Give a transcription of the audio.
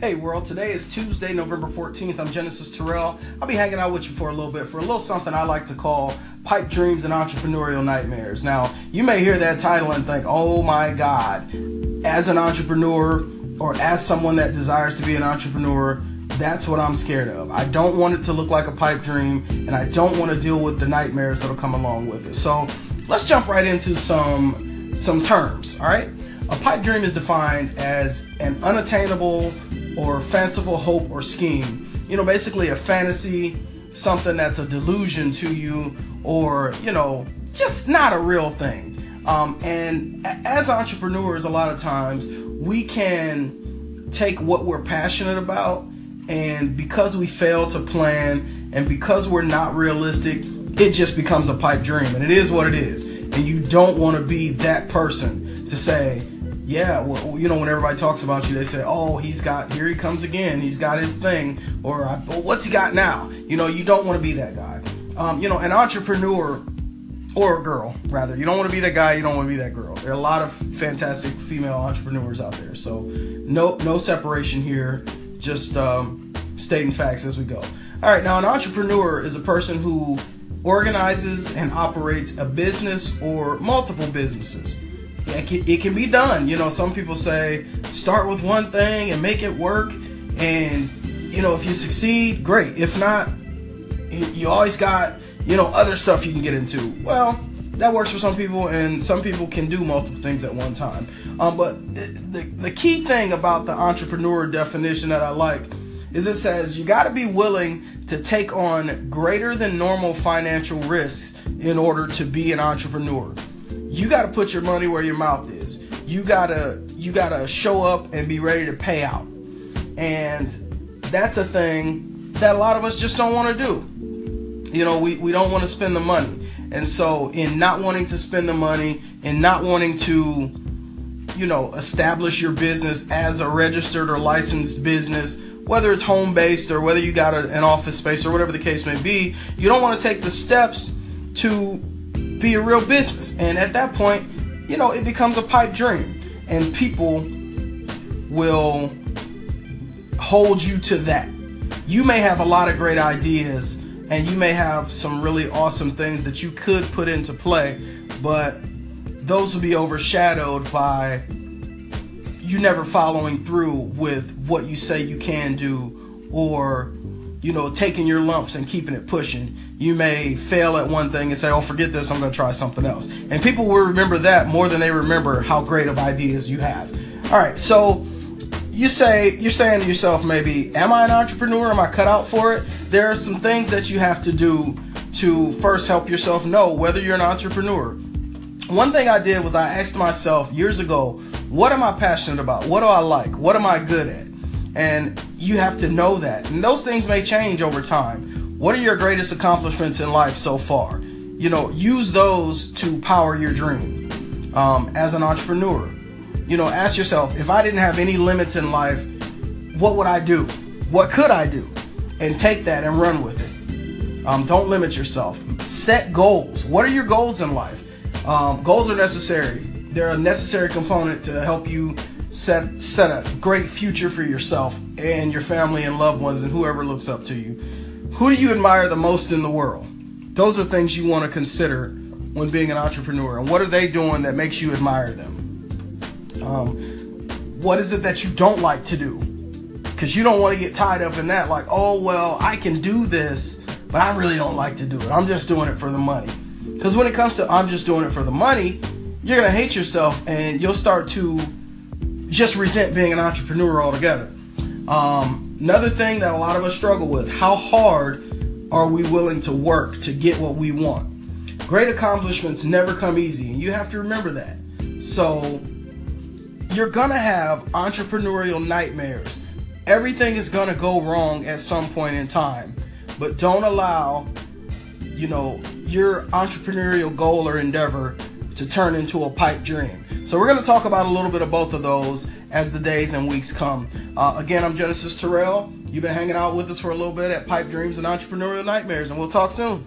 Hey world, today is Tuesday, November 14th. I'm Genesis Terrell. I'll be hanging out with you for a little bit for a little something I like to call Pipe Dreams and Entrepreneurial Nightmares. Now, you may hear that title and think, oh my God, as an entrepreneur or as someone that desires to be an entrepreneur, that's what I'm scared of. I don't want it to look like a pipe dream and I don't want to deal with the nightmares that'll come along with it. So let's jump right into some some terms, all right? A pipe dream is defined as an unattainable or fanciful hope or scheme. You know, basically a fantasy, something that's a delusion to you, or, you know, just not a real thing. Um, and as entrepreneurs, a lot of times we can take what we're passionate about, and because we fail to plan and because we're not realistic, it just becomes a pipe dream. And it is what it is. And you don't want to be that person to say, yeah, well, you know, when everybody talks about you, they say, "Oh, he's got here he comes again. He's got his thing," or well, "What's he got now?" You know, you don't want to be that guy. Um, you know, an entrepreneur or a girl, rather, you don't want to be that guy. You don't want to be that girl. There are a lot of fantastic female entrepreneurs out there, so no no separation here. Just um, stating facts as we go. All right, now an entrepreneur is a person who organizes and operates a business or multiple businesses it can, it can be done. You know, some people say start with one thing and make it work, and you know if you succeed, great. If not, you always got you know other stuff you can get into. Well, that works for some people, and some people can do multiple things at one time. Um, but the, the, the key thing about the entrepreneur definition that I like is it says you got to be willing to take on greater than normal financial risks in order to be an entrepreneur you got to put your money where your mouth is. You gotta you gotta show up and be ready to pay out, and that's a thing that a lot of us just don't want to do. You know, we, we don't want to spend the money, and so in not wanting to spend the money and not wanting to, you know, establish your business as a registered or licensed business, whether it's home based or whether you got a, an office space or whatever the case may be, you don't want to take the steps to be a real business. And at that point, you know, it becomes a pipe dream. And people will hold you to that. You may have a lot of great ideas and you may have some really awesome things that you could put into play, but those will be overshadowed by you never following through with what you say you can do or you know, taking your lumps and keeping it pushing. You may fail at one thing and say, oh, forget this, I'm going to try something else. And people will remember that more than they remember how great of ideas you have. All right, so you say, you're saying to yourself, maybe, am I an entrepreneur? Am I cut out for it? There are some things that you have to do to first help yourself know whether you're an entrepreneur. One thing I did was I asked myself years ago, what am I passionate about? What do I like? What am I good at? And you have to know that. And those things may change over time. What are your greatest accomplishments in life so far? You know, use those to power your dream um, as an entrepreneur. You know, ask yourself if I didn't have any limits in life, what would I do? What could I do? And take that and run with it. Um, don't limit yourself. Set goals. What are your goals in life? Um, goals are necessary. They're a necessary component to help you set set a great future for yourself and your family and loved ones and whoever looks up to you. Who do you admire the most in the world? Those are things you want to consider when being an entrepreneur. And what are they doing that makes you admire them? Um, what is it that you don't like to do? Because you don't want to get tied up in that, like, oh, well, I can do this, but I really don't like to do it. I'm just doing it for the money. Because when it comes to I'm just doing it for the money, you're going to hate yourself and you'll start to just resent being an entrepreneur altogether. Um, another thing that a lot of us struggle with how hard are we willing to work to get what we want? Great accomplishments never come easy, and you have to remember that. So, you're gonna have entrepreneurial nightmares. Everything is gonna go wrong at some point in time, but don't allow, you know, your entrepreneurial goal or endeavor to turn into a pipe dream. So we're going to talk about a little bit of both of those as the days and weeks come. Uh, again, I'm Genesis Terrell. You've been hanging out with us for a little bit at Pipe Dreams and Entrepreneurial Nightmares, and we'll talk soon.